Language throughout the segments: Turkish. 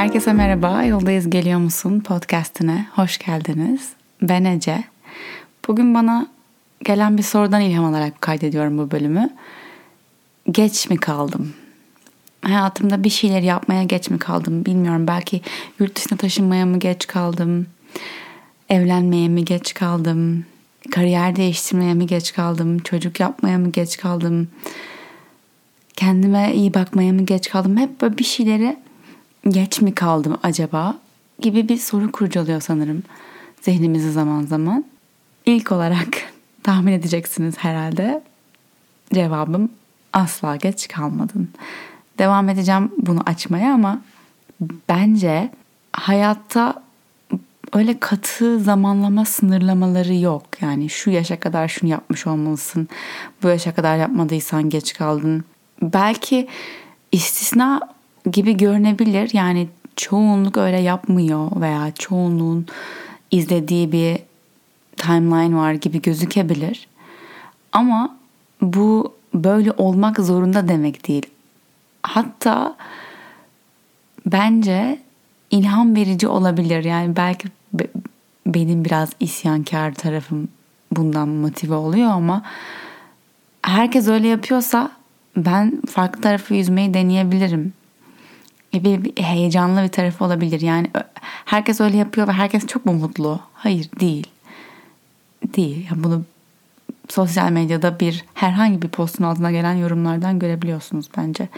Herkese merhaba, Yoldayız Geliyor Musun podcastine hoş geldiniz. Ben Ece. Bugün bana gelen bir sorudan ilham alarak kaydediyorum bu bölümü. Geç mi kaldım? Hayatımda bir şeyler yapmaya geç mi kaldım bilmiyorum. Belki yurt dışına taşınmaya mı geç kaldım? Evlenmeye mi geç kaldım? Kariyer değiştirmeye mi geç kaldım? Çocuk yapmaya mı geç kaldım? Kendime iyi bakmaya mı geç kaldım? Hep böyle bir şeyleri geç mi kaldım acaba gibi bir soru kurcalıyor sanırım zihnimizi zaman zaman. İlk olarak tahmin edeceksiniz herhalde. Cevabım asla geç kalmadın. Devam edeceğim bunu açmaya ama bence hayatta öyle katı zamanlama sınırlamaları yok. Yani şu yaşa kadar şunu yapmış olmalısın. Bu yaşa kadar yapmadıysan geç kaldın. Belki istisna gibi görünebilir. Yani çoğunluk öyle yapmıyor veya çoğunluğun izlediği bir timeline var gibi gözükebilir. Ama bu böyle olmak zorunda demek değil. Hatta bence ilham verici olabilir. Yani belki benim biraz isyankar tarafım bundan motive oluyor ama herkes öyle yapıyorsa ben farklı tarafı yüzmeyi deneyebilirim. Bir, bir heyecanlı bir tarafı olabilir. Yani herkes öyle yapıyor ve herkes çok mu mutlu? Hayır değil. Değil. Yani bunu sosyal medyada bir herhangi bir postun altına gelen yorumlardan görebiliyorsunuz bence.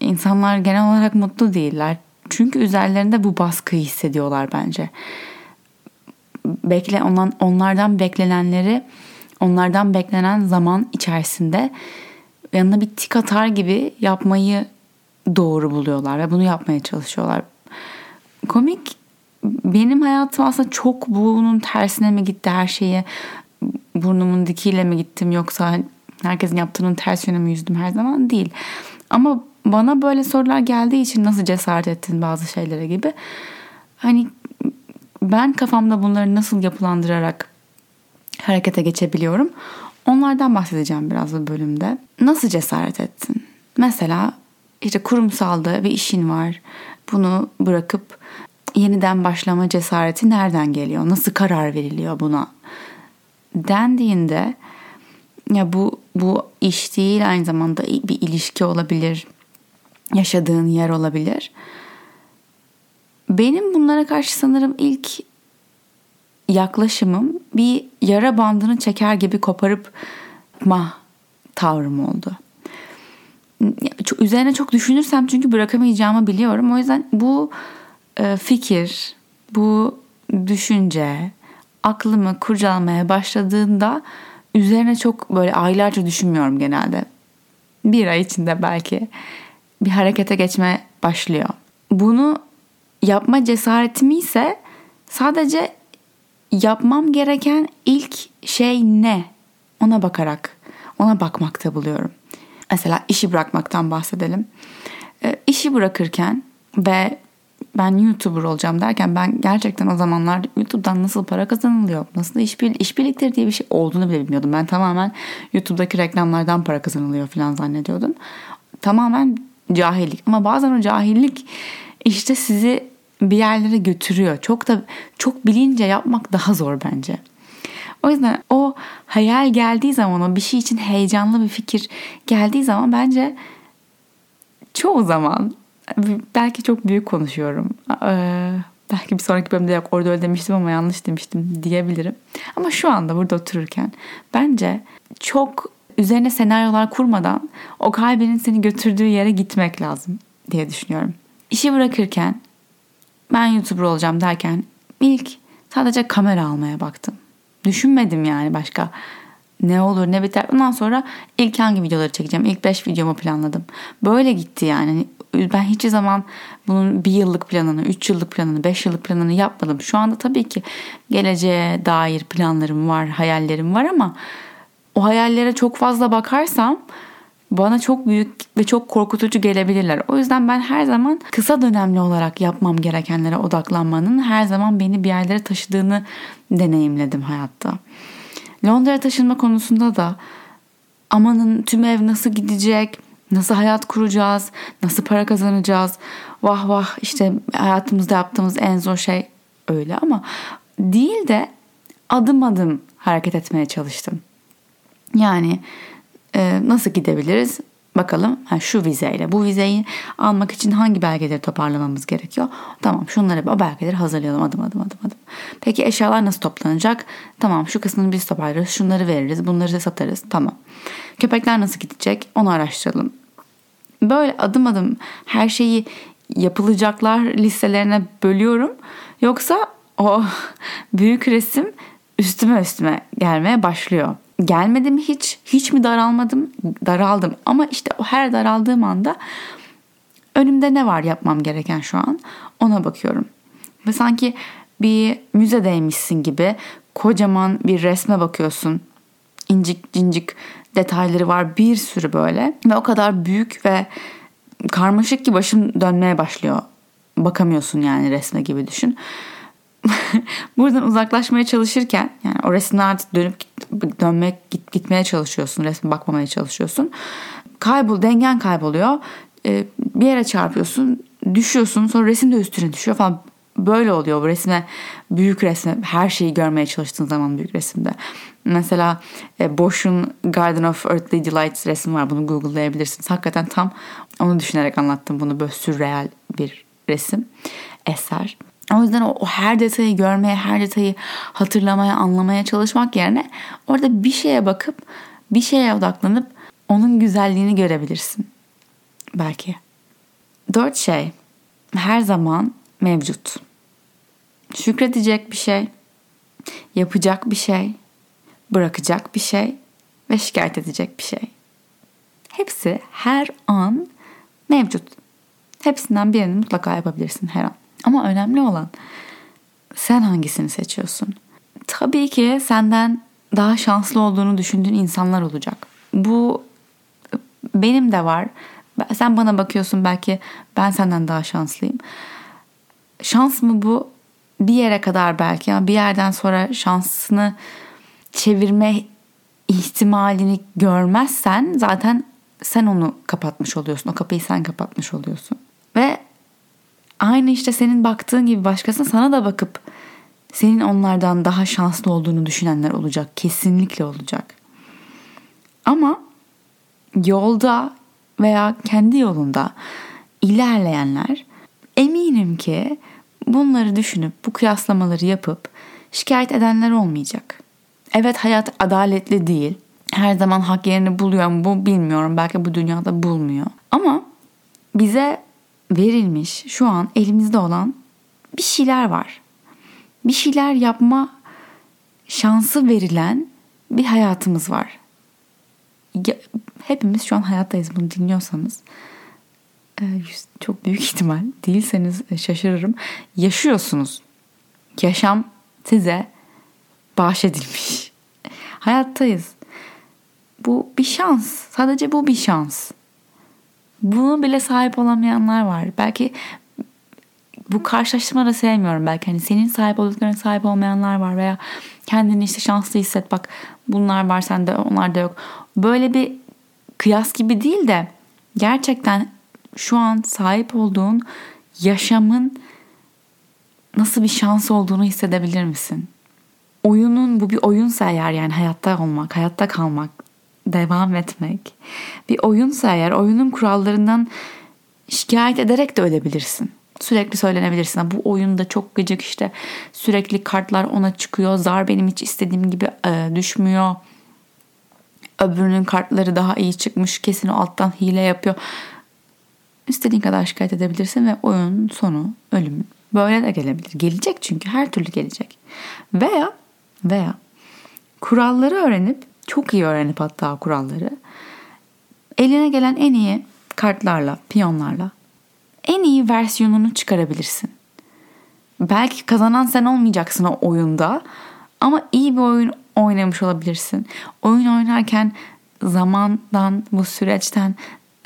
İnsanlar genel olarak mutlu değiller. Çünkü üzerlerinde bu baskıyı hissediyorlar bence. Bekle ondan onlardan beklenenleri onlardan beklenen zaman içerisinde yanına bir tik atar gibi yapmayı doğru buluyorlar ve bunu yapmaya çalışıyorlar. Komik benim hayatım aslında çok bunun tersine mi gitti her şeyi burnumun dikiyle mi gittim yoksa herkesin yaptığının ters yönü mü yüzdüm her zaman değil. Ama bana böyle sorular geldiği için nasıl cesaret ettin bazı şeylere gibi. Hani ben kafamda bunları nasıl yapılandırarak harekete geçebiliyorum. Onlardan bahsedeceğim biraz bu bölümde. Nasıl cesaret ettin? Mesela işte kurumsalda bir işin var. Bunu bırakıp yeniden başlama cesareti nereden geliyor? Nasıl karar veriliyor buna? Dendiğinde ya bu bu iş değil aynı zamanda bir ilişki olabilir. Yaşadığın yer olabilir. Benim bunlara karşı sanırım ilk yaklaşımım bir yara bandını çeker gibi koparıp ma tavrım oldu üzerine çok düşünürsem çünkü bırakamayacağımı biliyorum. O yüzden bu e, fikir, bu düşünce aklımı kurcalamaya başladığında üzerine çok böyle aylarca düşünmüyorum genelde. Bir ay içinde belki bir harekete geçme başlıyor. Bunu yapma cesaretimi ise sadece yapmam gereken ilk şey ne? Ona bakarak, ona bakmakta buluyorum. Mesela işi bırakmaktan bahsedelim. E, işi bırakırken ve ben YouTuber olacağım derken ben gerçekten o zamanlar YouTube'dan nasıl para kazanılıyor, nasıl iş, bir, iş birlikleri diye bir şey olduğunu bile bilmiyordum. Ben tamamen YouTube'daki reklamlardan para kazanılıyor falan zannediyordum. Tamamen cahillik ama bazen o cahillik işte sizi bir yerlere götürüyor. Çok da çok bilince yapmak daha zor bence. O yüzden o hayal geldiği zaman o bir şey için heyecanlı bir fikir geldiği zaman bence çoğu zaman belki çok büyük konuşuyorum. Ee, belki bir sonraki bölümde yok orada öyle demiştim ama yanlış demiştim diyebilirim. Ama şu anda burada otururken bence çok üzerine senaryolar kurmadan o kalbinin seni götürdüğü yere gitmek lazım diye düşünüyorum. İşi bırakırken ben YouTuber olacağım derken ilk sadece kamera almaya baktım. Düşünmedim yani başka ne olur ne biter. Ondan sonra ilk hangi videoları çekeceğim? İlk 5 videomu planladım. Böyle gitti yani. Ben hiçbir zaman bunun bir yıllık planını, üç yıllık planını, beş yıllık planını yapmadım. Şu anda tabii ki geleceğe dair planlarım var, hayallerim var ama o hayallere çok fazla bakarsam bana çok büyük ve çok korkutucu gelebilirler. O yüzden ben her zaman kısa dönemli olarak yapmam gerekenlere odaklanmanın her zaman beni bir yerlere taşıdığını deneyimledim hayatta. Londra'ya taşınma konusunda da amanın tüm ev nasıl gidecek, Nasıl hayat kuracağız? Nasıl para kazanacağız? Vah vah işte hayatımızda yaptığımız en zor şey öyle ama değil de adım adım hareket etmeye çalıştım. Yani e, nasıl gidebiliriz? Bakalım ha, şu vizeyle bu vizeyi almak için hangi belgeleri toparlamamız gerekiyor? Tamam şunları o belgeleri hazırlayalım adım adım adım adım. Peki eşyalar nasıl toplanacak? Tamam şu kısmını biz toparlarız şunları veririz bunları da satarız tamam. Köpekler nasıl gidecek onu araştıralım. Böyle adım adım her şeyi yapılacaklar listelerine bölüyorum. Yoksa o büyük resim üstüme üstüme gelmeye başlıyor. Gelmedim hiç, hiç mi daralmadım? Daraldım ama işte o her daraldığım anda önümde ne var yapmam gereken şu an ona bakıyorum. Ve sanki bir müzedeymişsin gibi kocaman bir resme bakıyorsun. İncik cincik detayları var bir sürü böyle ve o kadar büyük ve karmaşık ki başım dönmeye başlıyor. Bakamıyorsun yani resme gibi düşün. Buradan uzaklaşmaya çalışırken yani o resimden artık dönüp dönmek git, gitmeye çalışıyorsun. Resme bakmamaya çalışıyorsun. Kaybol, dengen kayboluyor. Ee, bir yere çarpıyorsun. Düşüyorsun. Sonra resim de üstüne düşüyor falan. Böyle oluyor bu resme. Büyük resme. Her şeyi görmeye çalıştığın zaman büyük resimde. Mesela e, Bosch'un Garden of Earthly Delights resmi var. Bunu google'layabilirsiniz. Hakikaten tam onu düşünerek anlattım bunu. Böyle sürreal bir resim. Eser. O yüzden o, o her detayı görmeye, her detayı hatırlamaya, anlamaya çalışmak yerine orada bir şeye bakıp bir şeye odaklanıp onun güzelliğini görebilirsin. Belki. Dört şey her zaman mevcut. Şükredecek bir şey, yapacak bir şey, bırakacak bir şey ve şikayet edecek bir şey. Hepsi her an mevcut. Hepsinden birini mutlaka yapabilirsin her an. Ama önemli olan sen hangisini seçiyorsun? Tabii ki senden daha şanslı olduğunu düşündüğün insanlar olacak. Bu benim de var. Sen bana bakıyorsun belki ben senden daha şanslıyım. Şans mı bu? Bir yere kadar belki ama bir yerden sonra şansını çevirme ihtimalini görmezsen zaten sen onu kapatmış oluyorsun. O kapıyı sen kapatmış oluyorsun. Ve aynı işte senin baktığın gibi başkasına sana da bakıp senin onlardan daha şanslı olduğunu düşünenler olacak. Kesinlikle olacak. Ama yolda veya kendi yolunda ilerleyenler eminim ki bunları düşünüp bu kıyaslamaları yapıp şikayet edenler olmayacak. Evet hayat adaletli değil. Her zaman hak yerini buluyor mu bu bilmiyorum. Belki bu dünyada bulmuyor. Ama bize verilmiş şu an elimizde olan bir şeyler var. Bir şeyler yapma şansı verilen bir hayatımız var. Hepimiz şu an hayattayız bunu dinliyorsanız. E, çok büyük ihtimal değilseniz şaşırırım. Yaşıyorsunuz. Yaşam size bahşedilmiş. Hayattayız. Bu bir şans. Sadece bu bir şans. Bunu bile sahip olamayanlar var. Belki bu karşılaştırma da sevmiyorum. Belki hani senin sahip olduklarına sahip olmayanlar var veya kendini işte şanslı hisset bak bunlar var sende onlar da yok. Böyle bir kıyas gibi değil de gerçekten şu an sahip olduğun yaşamın nasıl bir şans olduğunu hissedebilir misin? Oyunun bu bir oyunsa eğer yani hayatta olmak, hayatta kalmak, devam etmek bir oyunsa eğer oyunun kurallarından şikayet ederek de ölebilirsin. Sürekli söylenebilirsin. Bu oyunda çok gıcık işte sürekli kartlar ona çıkıyor. Zar benim hiç istediğim gibi e, düşmüyor. Öbürünün kartları daha iyi çıkmış. Kesin o alttan hile yapıyor. İstediğin kadar şikayet edebilirsin ve oyunun sonu ölüm. Böyle de gelebilir. Gelecek çünkü her türlü gelecek. Veya veya kuralları öğrenip çok iyi öğrenip hatta kuralları eline gelen en iyi kartlarla, piyonlarla en iyi versiyonunu çıkarabilirsin. Belki kazanan sen olmayacaksın o oyunda ama iyi bir oyun oynamış olabilirsin. Oyun oynarken zamandan, bu süreçten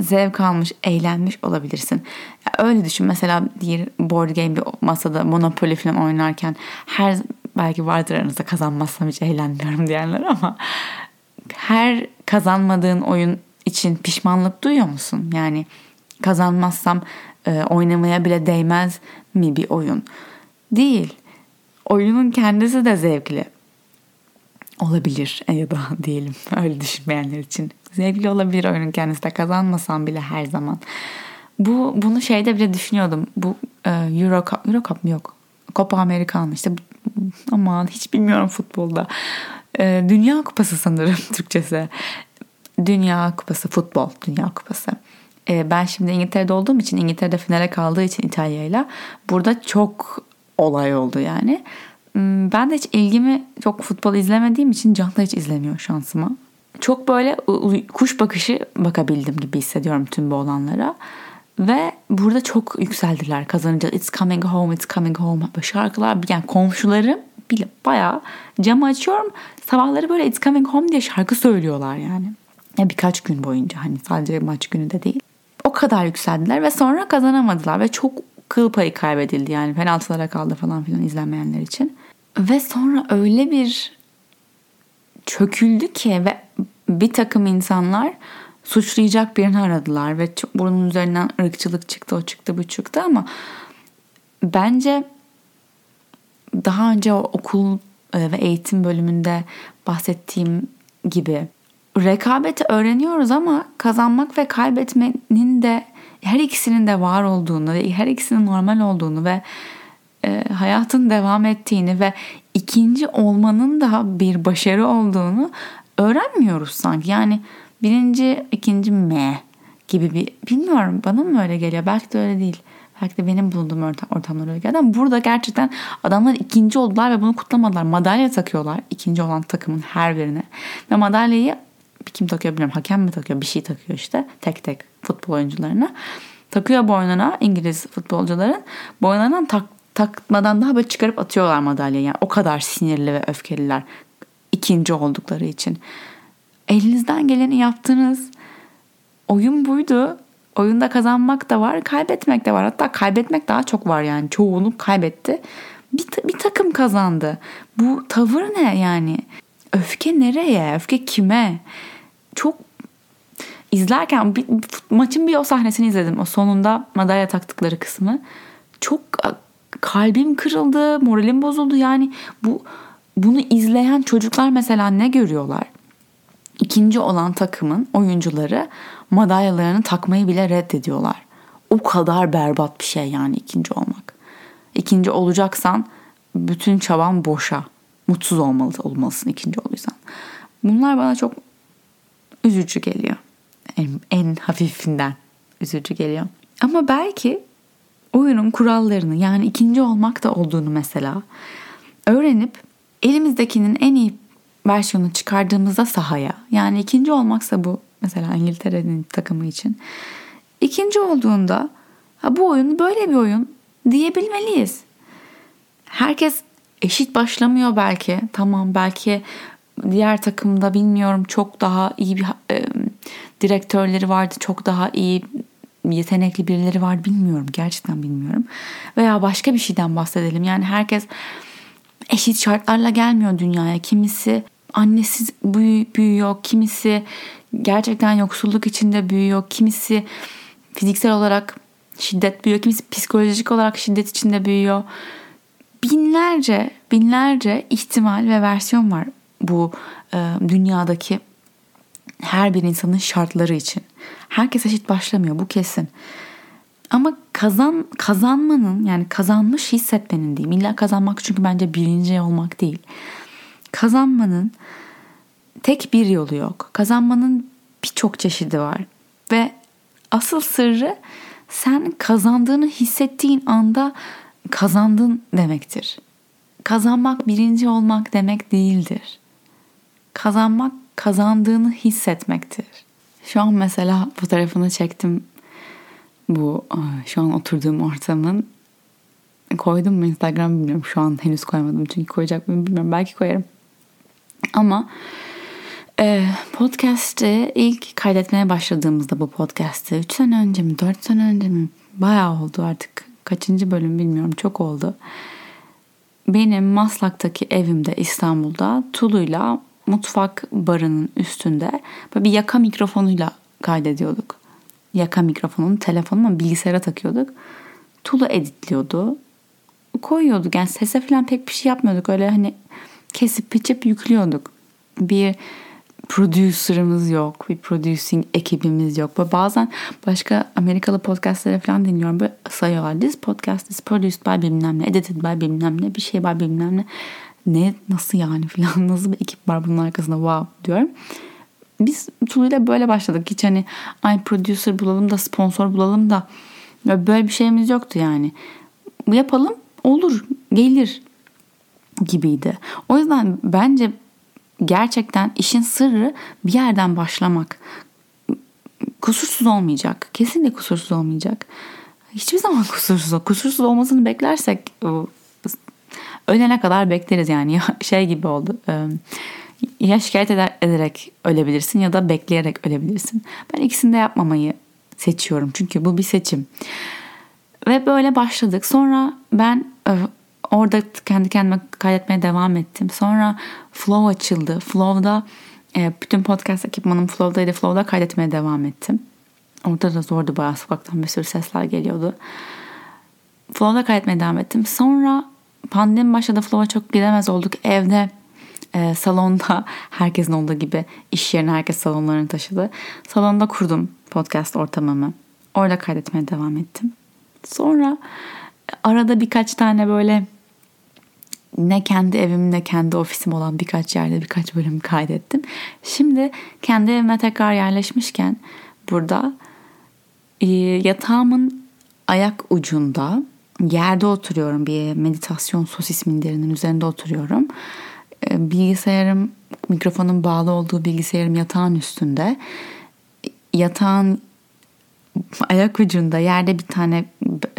zevk almış, eğlenmiş olabilirsin. Ya öyle düşün mesela diğer board game bir masada Monopoly falan oynarken her belki vardır aranızda kazanmazsam hiç eğlenmiyorum diyenler ama her kazanmadığın oyun için pişmanlık duyuyor musun? Yani kazanmazsam e, oynamaya bile değmez mi bir oyun? Değil. Oyunun kendisi de zevkli olabilir ya da diyelim öyle düşünmeyenler için. Zevkli olabilir oyunun kendisi de kazanmasam bile her zaman. Bu bunu şeyde bile düşünüyordum. Bu e, Euro Cup, Euro Cup mı yok? Copa Americano işte aman hiç bilmiyorum futbolda. E, Dünya Kupası sanırım Türkçesi. Dünya Kupası futbol Dünya Kupası. E, ben şimdi İngiltere'de olduğum için İngiltere'de finale kaldığı için İtalya'yla burada çok olay oldu yani. Hmm, ben de hiç ilgimi çok futbol izlemediğim için Can da hiç izlemiyor şansıma. Çok böyle kuş bakışı bakabildim gibi hissediyorum tüm bu olanlara. Ve burada çok yükseldiler kazanınca. It's coming home, it's coming home. Şarkılar yani komşularım bile bayağı camı açıyorum. Sabahları böyle it's coming home diye şarkı söylüyorlar yani. Ya birkaç gün boyunca hani sadece maç günü de değil. O kadar yükseldiler ve sonra kazanamadılar ve çok kıl payı kaybedildi yani penaltılara kaldı falan filan izlemeyenler için. Ve sonra öyle bir çöküldü ki ve bir takım insanlar suçlayacak birini aradılar ve bunun üzerinden ırkçılık çıktı, o çıktı, bu çıktı ama bence daha önce okul e, ve eğitim bölümünde bahsettiğim gibi rekabeti öğreniyoruz ama kazanmak ve kaybetmenin de her ikisinin de var olduğunu ve her ikisinin normal olduğunu ve e, hayatın devam ettiğini ve ikinci olmanın da bir başarı olduğunu öğrenmiyoruz sanki. Yani birinci, ikinci me gibi bir bilmiyorum bana mı öyle geliyor? Belki de öyle değil. De benim bulunduğum ortam, ortamlar öyle geldi. Ama burada gerçekten adamlar ikinci oldular ve bunu kutlamadılar. Madalya takıyorlar ikinci olan takımın her birine. Ve madalyayı kim takıyor bilmiyorum. Hakem mi takıyor? Bir şey takıyor işte. Tek tek futbol oyuncularına. Takıyor boynuna İngiliz futbolcuların. Boynundan tak, takmadan daha böyle çıkarıp atıyorlar madalyayı. Yani o kadar sinirli ve öfkeliler ikinci oldukları için. Elinizden geleni yaptınız. Oyun buydu. Oyunda kazanmak da var, kaybetmek de var. Hatta kaybetmek daha çok var yani. Çoğunu kaybetti. Bir, bir takım kazandı. Bu tavır ne yani? Öfke nereye? Öfke kime? Çok izlerken bir, maçın bir o sahnesini izledim. O sonunda madalya taktıkları kısmı. Çok kalbim kırıldı, moralim bozuldu. Yani bu bunu izleyen çocuklar mesela ne görüyorlar? İkinci olan takımın oyuncuları madalyalarını takmayı bile reddediyorlar. O kadar berbat bir şey yani ikinci olmak. İkinci olacaksan bütün çaban boşa. Mutsuz olmalı, olmalısın ikinci olursan. Bunlar bana çok üzücü geliyor. En, en hafifinden üzücü geliyor. Ama belki oyunun kurallarını yani ikinci olmak da olduğunu mesela öğrenip elimizdekinin en iyi versiyonu çıkardığımızda sahaya yani ikinci olmaksa bu mesela İngiltere'nin takımı için ikinci olduğunda ha bu oyun böyle bir oyun diyebilmeliyiz. Herkes eşit başlamıyor belki. Tamam belki diğer takımda bilmiyorum çok daha iyi bir e, direktörleri vardı. Çok daha iyi yetenekli birileri var bilmiyorum. Gerçekten bilmiyorum. Veya başka bir şeyden bahsedelim. Yani herkes eşit şartlarla gelmiyor dünyaya. Kimisi annesiz büyüyor, kimisi gerçekten yoksulluk içinde büyüyor, kimisi fiziksel olarak şiddet büyüyor, kimisi psikolojik olarak şiddet içinde büyüyor. Binlerce, binlerce ihtimal ve versiyon var bu e, dünyadaki her bir insanın şartları için. Herkes eşit başlamıyor bu kesin. Ama kazan kazanmanın yani kazanmış hissetmenin diyeyim. İlla kazanmak çünkü bence birinci olmak değil. Kazanmanın tek bir yolu yok. Kazanmanın birçok çeşidi var. Ve asıl sırrı sen kazandığını hissettiğin anda kazandın demektir. Kazanmak birinci olmak demek değildir. Kazanmak kazandığını hissetmektir. Şu an mesela fotoğrafını çektim bu şu an oturduğum ortamın koydum mu Instagram bilmiyorum şu an henüz koymadım çünkü koyacak mıyım bilmiyorum belki koyarım ama e, podcast'i ilk kaydetmeye başladığımızda bu podcast'i 3 sene önce mi 4 sene önce mi bayağı oldu artık kaçıncı bölüm bilmiyorum çok oldu benim Maslak'taki evimde İstanbul'da Tulu'yla mutfak barının üstünde böyle bir yaka mikrofonuyla kaydediyorduk. Yaka mikrofonunu telefonuma bilgisayara takıyorduk. Tulu editliyordu. Koyuyorduk yani sese falan pek bir şey yapmıyorduk. Öyle hani kesip biçip yüklüyorduk. Bir producer'ımız yok. Bir producing ekibimiz yok. Böyle bazen başka Amerikalı podcastları falan dinliyorum. Böyle sayıyorlar. This podcast is produced by bilmem ne. Edited by bilmem ne. Bir şey by bilmem ne. Ne nasıl yani falan nasıl bir ekip var bunun arkasında wow diyorum. Biz Tulu'yla böyle başladık. Hiç hani ay producer bulalım da sponsor bulalım da böyle bir şeyimiz yoktu yani. Yapalım olur gelir gibiydi. O yüzden bence gerçekten işin sırrı bir yerden başlamak. Kusursuz olmayacak. Kesinlikle kusursuz olmayacak. Hiçbir zaman kusursuz. Kusursuz olmasını beklersek ölene kadar bekleriz yani. Şey gibi oldu. Ya şikayet ederek ölebilirsin ya da bekleyerek ölebilirsin. Ben ikisini de yapmamayı seçiyorum. Çünkü bu bir seçim. Ve böyle başladık. Sonra ben orada kendi kendime kaydetmeye devam ettim. Sonra Flow açıldı. Flow'da e, bütün podcast ekipmanım Flow'daydı. Flow'da kaydetmeye devam ettim. Orada da zordu bayağı sokaktan bir sürü sesler geliyordu. Flow'da kaydetmeye devam ettim. Sonra pandemi başladı. Flow'a çok gidemez olduk. Evde e, salonda herkesin olduğu gibi iş yerine herkes salonlarını taşıdı. Salonda kurdum podcast ortamımı. Orada kaydetmeye devam ettim. Sonra arada birkaç tane böyle ne kendi evim ne kendi ofisim olan birkaç yerde birkaç bölüm kaydettim. Şimdi kendi evime tekrar yerleşmişken burada e, yatağımın ayak ucunda yerde oturuyorum bir meditasyon sosis minderinin üzerinde oturuyorum. E, bilgisayarım mikrofonun bağlı olduğu bilgisayarım yatağın üstünde. Yatağın ayak ucunda yerde bir tane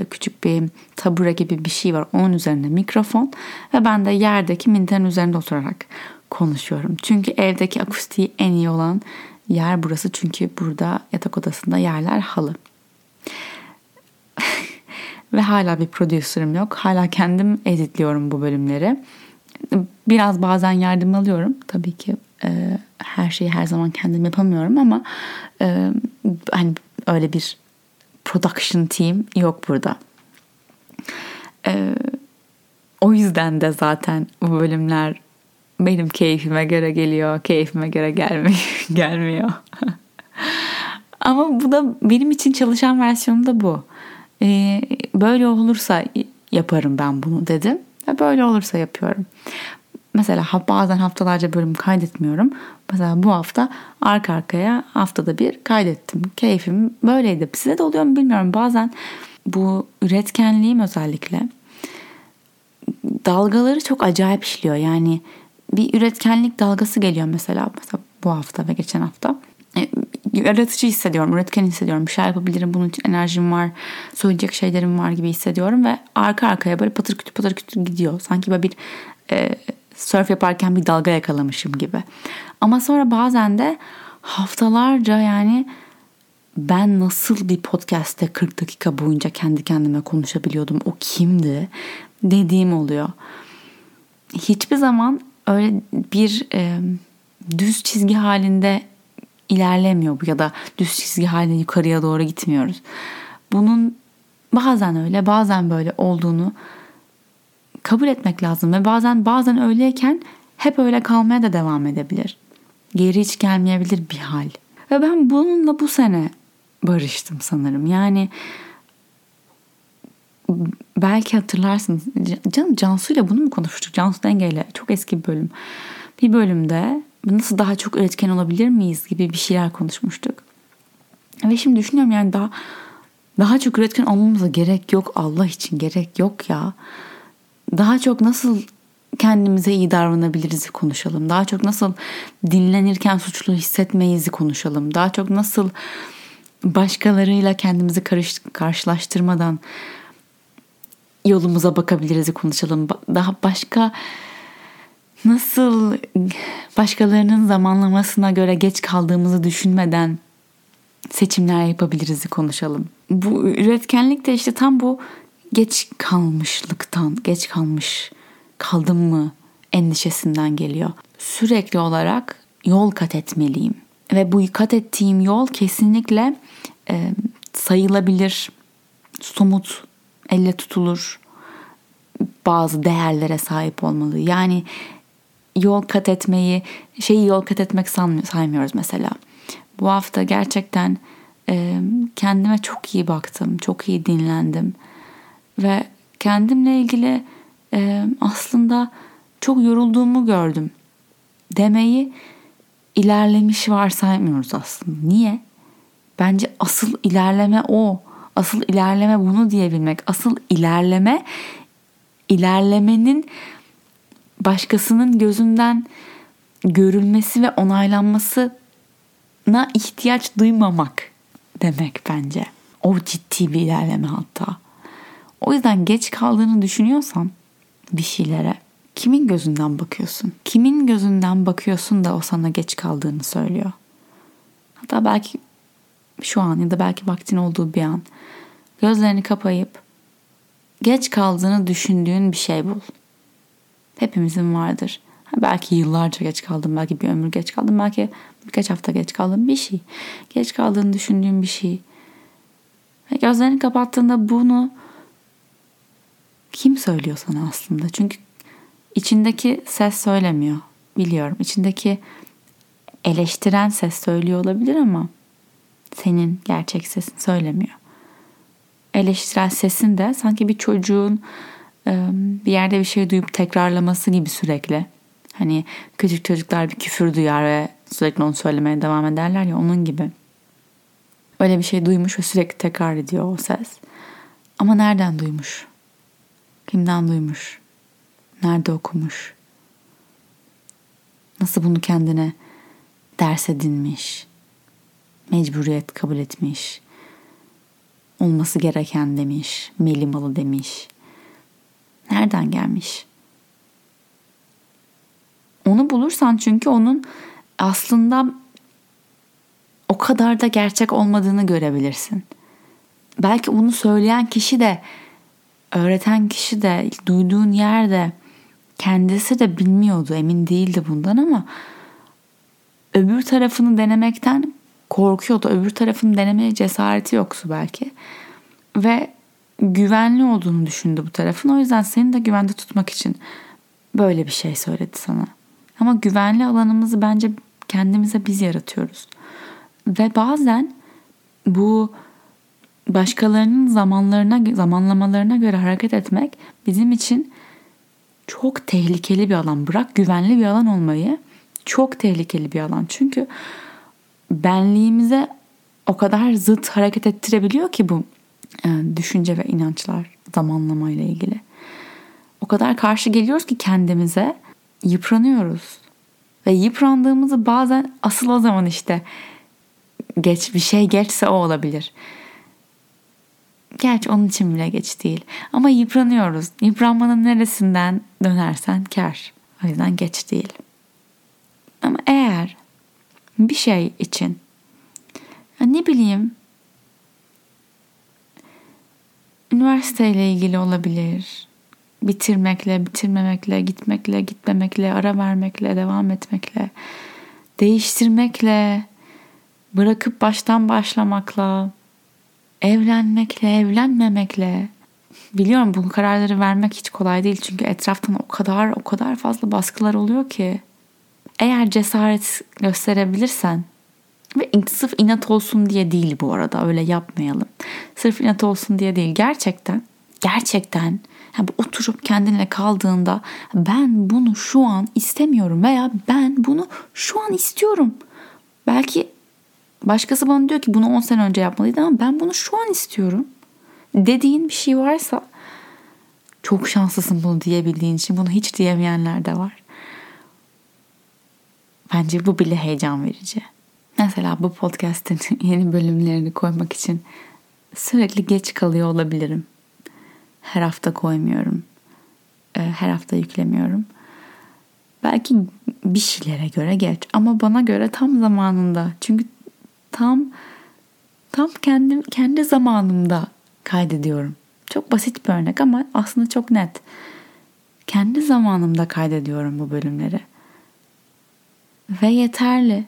küçük bir tabure gibi bir şey var. Onun üzerinde mikrofon ve ben de yerdeki minderin üzerinde oturarak konuşuyorum. Çünkü evdeki akustiği en iyi olan yer burası. Çünkü burada yatak odasında yerler halı. ve hala bir prodüserim yok. Hala kendim editliyorum bu bölümleri. Biraz bazen yardım alıyorum. Tabii ki e, her şeyi her zaman kendim yapamıyorum ama e, hani öyle bir production team yok burada. Ee, o yüzden de zaten bu bölümler benim keyfime göre geliyor, keyfime göre gelmiyor. gelmiyor. Ama bu da benim için çalışan versiyonu da bu. Ee, böyle olursa yaparım ben bunu dedim böyle olursa yapıyorum. Mesela bazen haftalarca bölüm kaydetmiyorum. Mesela bu hafta arka arkaya haftada bir kaydettim. Keyfim böyleydi. Size de oluyor mu bilmiyorum. Bazen bu üretkenliğim özellikle dalgaları çok acayip işliyor. Yani bir üretkenlik dalgası geliyor mesela. Mesela bu hafta ve geçen hafta. E, yaratıcı hissediyorum, üretken hissediyorum. Bir şey yapabilirim, bunun için enerjim var, söyleyecek şeylerim var gibi hissediyorum. Ve arka arkaya böyle patır kütür patır kütür gidiyor. Sanki böyle bir e, surf yaparken bir dalga yakalamışım gibi. Ama sonra bazen de haftalarca yani ben nasıl bir podcast'te 40 dakika boyunca kendi kendime konuşabiliyordum o kimdi dediğim oluyor. Hiçbir zaman öyle bir e, düz çizgi halinde ilerlemiyor bu ya da düz çizgi halinde yukarıya doğru gitmiyoruz. Bunun bazen öyle bazen böyle olduğunu kabul etmek lazım ve bazen bazen öyleyken hep öyle kalmaya da devam edebilir. Geri hiç gelmeyebilir bir hal. Ve ben bununla bu sene barıştım sanırım. Yani belki hatırlarsınız. Canım Cansu ile bunu mu konuşmuştuk? Cansu Denge ile çok eski bir bölüm. Bir bölümde nasıl daha çok üretken olabilir miyiz gibi bir şeyler konuşmuştuk. Ve şimdi düşünüyorum yani daha daha çok üretken olmamıza gerek yok. Allah için gerek yok ya daha çok nasıl kendimize iyi davranabiliriz konuşalım. Daha çok nasıl dinlenirken suçlu hissetmeyizi konuşalım. Daha çok nasıl başkalarıyla kendimizi karış, karşılaştırmadan yolumuza bakabiliriz konuşalım. Daha başka nasıl başkalarının zamanlamasına göre geç kaldığımızı düşünmeden seçimler yapabiliriz konuşalım. Bu üretkenlik de işte tam bu geç kalmışlıktan, geç kalmış kaldım mı endişesinden geliyor. Sürekli olarak yol kat etmeliyim ve bu kat ettiğim yol kesinlikle e, sayılabilir, somut, elle tutulur bazı değerlere sahip olmalı. Yani yol kat etmeyi, şeyi yol kat etmek saymıyoruz mesela. Bu hafta gerçekten e, kendime çok iyi baktım, çok iyi dinlendim ve kendimle ilgili e, aslında çok yorulduğumu gördüm demeyi ilerlemiş varsaymıyoruz aslında. Niye? Bence asıl ilerleme o. Asıl ilerleme bunu diyebilmek. Asıl ilerleme ilerlemenin başkasının gözünden görülmesi ve onaylanmasına ihtiyaç duymamak demek bence. O ciddi bir ilerleme hatta. O yüzden geç kaldığını düşünüyorsan bir şeylere kimin gözünden bakıyorsun? Kimin gözünden bakıyorsun da o sana geç kaldığını söylüyor? Hatta belki şu an ya da belki vaktin olduğu bir an gözlerini kapayıp geç kaldığını düşündüğün bir şey bul. Hepimizin vardır. Belki yıllarca geç kaldım, belki bir ömür geç kaldım, belki birkaç hafta geç kaldım bir şey. Geç kaldığını düşündüğün bir şey. Ve gözlerini kapattığında bunu kim söylüyor sana aslında? Çünkü içindeki ses söylemiyor. Biliyorum. İçindeki eleştiren ses söylüyor olabilir ama senin gerçek sesin söylemiyor. Eleştiren sesin de sanki bir çocuğun bir yerde bir şey duyup tekrarlaması gibi sürekli. Hani küçük çocuklar bir küfür duyar ve sürekli onu söylemeye devam ederler ya onun gibi. Öyle bir şey duymuş ve sürekli tekrar ediyor o ses. Ama nereden duymuş? Kimden duymuş? Nerede okumuş? Nasıl bunu kendine ders edinmiş? Mecburiyet kabul etmiş? Olması gereken demiş, melimalı demiş. Nereden gelmiş? Onu bulursan çünkü onun aslında o kadar da gerçek olmadığını görebilirsin. Belki onu söyleyen kişi de öğreten kişi de duyduğun yerde kendisi de bilmiyordu, emin değildi bundan ama öbür tarafını denemekten korkuyordu. Öbür tarafını denemeye cesareti yoktu belki. Ve güvenli olduğunu düşündü bu tarafın. O yüzden seni de güvende tutmak için böyle bir şey söyledi sana. Ama güvenli alanımızı bence kendimize biz yaratıyoruz. Ve bazen bu başkalarının zamanlarına zamanlamalarına göre hareket etmek bizim için çok tehlikeli bir alan. Bırak güvenli bir alan olmayı çok tehlikeli bir alan. Çünkü benliğimize o kadar zıt hareket ettirebiliyor ki bu yani e, düşünce ve inançlar zamanlama ile ilgili. O kadar karşı geliyoruz ki kendimize yıpranıyoruz. Ve yıprandığımızı bazen asıl o zaman işte geç bir şey geçse o olabilir. Gerçi onun için bile geç değil. Ama yıpranıyoruz. Yıpranmanın neresinden dönersen kar. O yüzden geç değil. Ama eğer bir şey için ne bileyim üniversiteyle ilgili olabilir. Bitirmekle, bitirmemekle, gitmekle, gitmemekle, ara vermekle, devam etmekle, değiştirmekle, bırakıp baştan başlamakla, evlenmekle, evlenmemekle. Biliyorum bu kararları vermek hiç kolay değil çünkü etraftan o kadar o kadar fazla baskılar oluyor ki. Eğer cesaret gösterebilirsen ve sırf inat olsun diye değil bu arada öyle yapmayalım. Sırf inat olsun diye değil gerçekten gerçekten yani oturup kendinle kaldığında ben bunu şu an istemiyorum veya ben bunu şu an istiyorum. Belki başkası bana diyor ki bunu 10 sene önce yapmalıydı ama ben bunu şu an istiyorum. Dediğin bir şey varsa çok şanslısın bunu diyebildiğin için. Bunu hiç diyemeyenler de var. Bence bu bile heyecan verici. Mesela bu podcast'in yeni bölümlerini koymak için sürekli geç kalıyor olabilirim. Her hafta koymuyorum. Ee, her hafta yüklemiyorum. Belki bir şeylere göre geç ama bana göre tam zamanında. Çünkü tam tam kendim kendi zamanımda kaydediyorum. Çok basit bir örnek ama aslında çok net. Kendi zamanımda kaydediyorum bu bölümleri. Ve yeterli.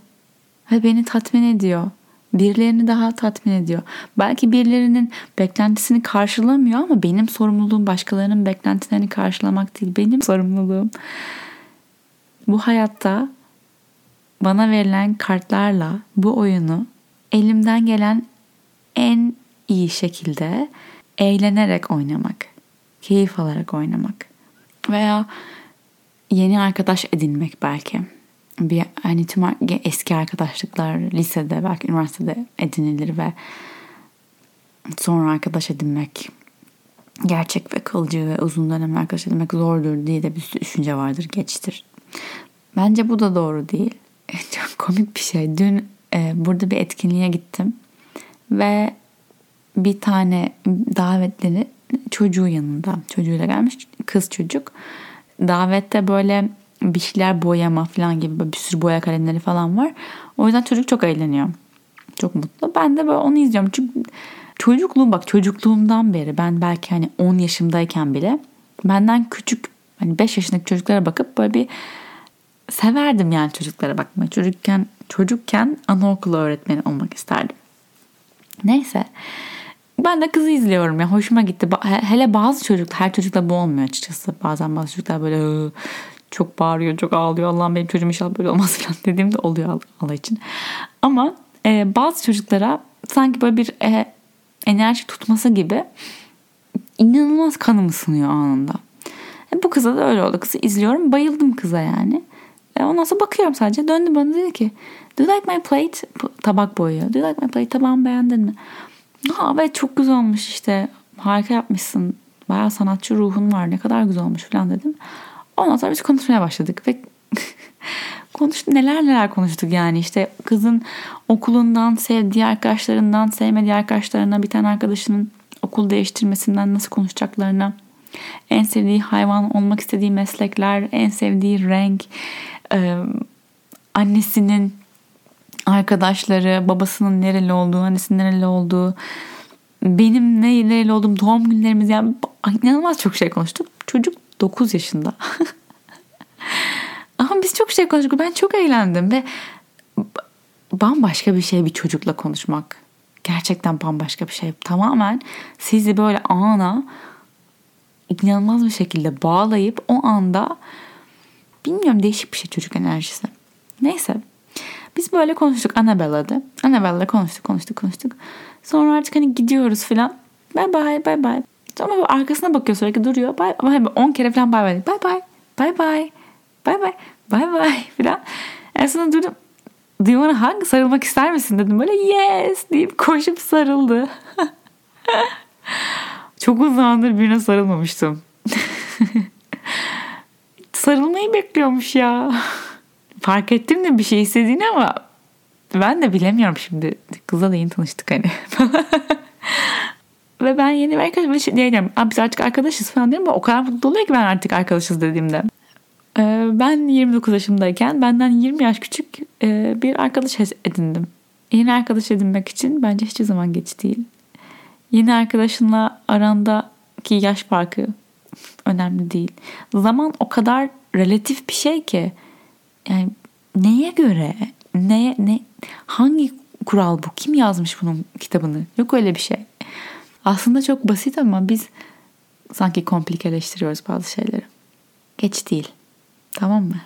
ve beni tatmin ediyor. Birilerini daha tatmin ediyor. Belki birilerinin beklentisini karşılamıyor ama benim sorumluluğum başkalarının beklentilerini karşılamak değil. Benim sorumluluğum bu hayatta bana verilen kartlarla bu oyunu elimden gelen en iyi şekilde eğlenerek oynamak, keyif alarak oynamak veya yeni arkadaş edinmek belki. Bir hani tüm eski arkadaşlıklar lisede belki üniversitede edinilir ve sonra arkadaş edinmek gerçek ve kalıcı ve uzun dönem arkadaş edinmek zordur diye de bir düşünce vardır geçtir. Bence bu da doğru değil. Çok komik bir şey. Dün burada bir etkinliğe gittim ve bir tane davetleri çocuğu yanında çocuğuyla gelmiş kız çocuk davette böyle bir şeyler boyama falan gibi bir sürü boya kalemleri falan var. O yüzden çocuk çok eğleniyor. Çok mutlu. Ben de böyle onu izliyorum. Çünkü çocukluğum bak çocukluğumdan beri ben belki hani 10 yaşımdayken bile benden küçük hani 5 yaşındaki çocuklara bakıp böyle bir severdim yani çocuklara bakmayı. Çocukken çocukken anaokulu öğretmeni olmak isterdim. Neyse. Ben de kızı izliyorum ya hoşuma gitti. Hele bazı çocuklar her çocukta bu olmuyor açıkçası. Bazen bazı çocuklar böyle çok bağırıyor, çok ağlıyor. Allah'ım benim çocuğum inşallah böyle olmaz falan dediğimde oluyor Allah için. Ama e, bazı çocuklara sanki böyle bir e, enerji tutması gibi inanılmaz kanım ısınıyor anında. E, bu kıza da öyle oldu. Kızı izliyorum. Bayıldım kıza yani. E, ondan sonra bakıyorum sadece. Döndü bana dedi ki Do you like my plate? Tabak boyuyor. Do you like my plate? Tabağımı beğendin mi? Ha evet çok güzel olmuş işte. Harika yapmışsın. Bayağı sanatçı ruhun var. Ne kadar güzel olmuş falan dedim. Ondan sonra biz konuşmaya başladık ve konuştuk neler neler konuştuk yani işte kızın okulundan sevdiği arkadaşlarından sevmediği arkadaşlarına bir tane arkadaşının okul değiştirmesinden nasıl konuşacaklarına en sevdiği hayvan olmak istediği meslekler en sevdiği renk annesinin arkadaşları babasının nereli olduğu annesinin nereli olduğu benim nereli olduğum doğum günlerimiz yani inanılmaz çok şey konuştuk çocuk 9 yaşında. Ama biz çok şey konuştuk. Ben çok eğlendim ve bambaşka bir şey bir çocukla konuşmak. Gerçekten bambaşka bir şey. Tamamen sizi böyle ana inanılmaz bir şekilde bağlayıp o anda bilmiyorum değişik bir şey çocuk enerjisi. Neyse. Biz böyle konuştuk Annabella'da. Annabella'da konuştuk konuştuk konuştuk. Sonra artık hani gidiyoruz filan. Bye bye bye bye. Ama arkasına bakıyor sürekli duruyor. Bye, bye, 10 kere falan bay bay. Bye bye. Bye bye. Bye bye. Bye bye falan. En sonunda durdum. Do you wanna hug? Sarılmak ister misin dedim. Böyle yes deyip koşup sarıldı. Çok uzun zamandır birine sarılmamıştım. Sarılmayı bekliyormuş ya. Fark ettim de bir şey istediğini ama ben de bilemiyorum şimdi. Kızla da yeni tanıştık hani. Ve ben yeni bir arkadaşım şey diyeceğim. biz artık arkadaşız falan diyorum ama o kadar mutlu oluyor ki ben artık arkadaşız dediğimde. Ee, ben 29 yaşımdayken benden 20 yaş küçük e, bir arkadaş edindim. Yeni arkadaş edinmek için bence hiçbir zaman geç değil. Yeni arkadaşınla arandaki yaş farkı önemli değil. Zaman o kadar relatif bir şey ki yani neye göre ne ne hangi kural bu? Kim yazmış bunun kitabını? Yok öyle bir şey. Aslında çok basit ama biz sanki komplikeleştiriyoruz bazı şeyleri. Geç değil. Tamam mı?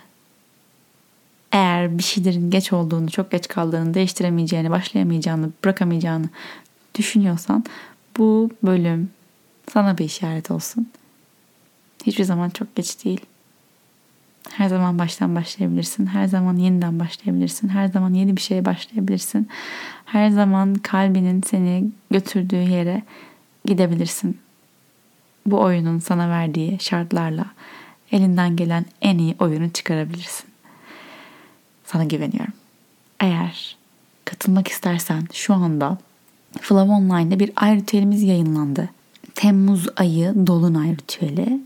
Eğer bir şeylerin geç olduğunu, çok geç kaldığını, değiştiremeyeceğini, başlayamayacağını, bırakamayacağını düşünüyorsan bu bölüm sana bir işaret olsun. Hiçbir zaman çok geç değil. Her zaman baştan başlayabilirsin. Her zaman yeniden başlayabilirsin. Her zaman yeni bir şeye başlayabilirsin. Her zaman kalbinin seni götürdüğü yere gidebilirsin. Bu oyunun sana verdiği şartlarla elinden gelen en iyi oyunu çıkarabilirsin. Sana güveniyorum. Eğer katılmak istersen şu anda Flav Online'da bir ay yayınlandı. Temmuz ayı Dolunay ritüeli.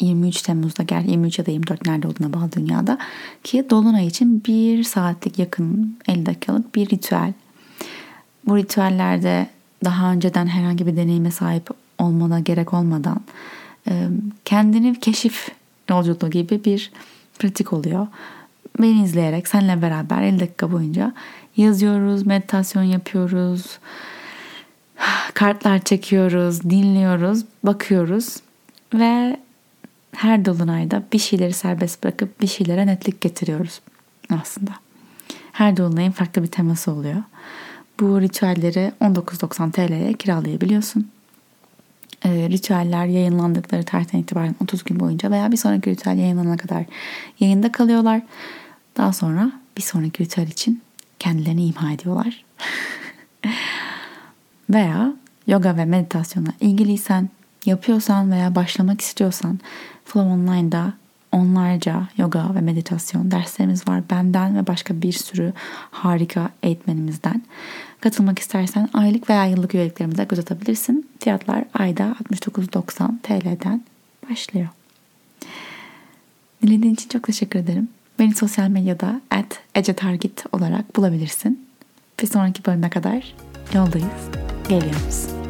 23 Temmuz'da gel 23 ya da 24 nerede olduğuna bağlı dünyada ki Dolunay için bir saatlik yakın 50 dakikalık bir ritüel. Bu ritüellerde daha önceden herhangi bir deneyime sahip olmana gerek olmadan kendini keşif yolculuğu gibi bir pratik oluyor. Beni izleyerek seninle beraber 50 dakika boyunca yazıyoruz, meditasyon yapıyoruz, kartlar çekiyoruz, dinliyoruz, bakıyoruz ve her dolunayda bir şeyleri serbest bırakıp bir şeylere netlik getiriyoruz aslında. Her dolunayın farklı bir teması oluyor. Bu ritüelleri 19.90 TL'ye kiralayabiliyorsun. E, ritüeller yayınlandıkları tarihten itibaren 30 gün boyunca veya bir sonraki ritüel yayınlanana kadar yayında kalıyorlar. Daha sonra bir sonraki ritüel için kendilerini imha ediyorlar. veya yoga ve meditasyona ilgiliysen, yapıyorsan veya başlamak istiyorsan Flow Online'da onlarca yoga ve meditasyon derslerimiz var. Benden ve başka bir sürü harika eğitmenimizden. Katılmak istersen aylık veya yıllık üyeliklerimize göz atabilirsin. Fiyatlar ayda 69.90 TL'den başlıyor. Dinlediğin için çok teşekkür ederim. Beni sosyal medyada at ecetargit olarak bulabilirsin. Bir sonraki bölüme kadar yoldayız. Geliyoruz.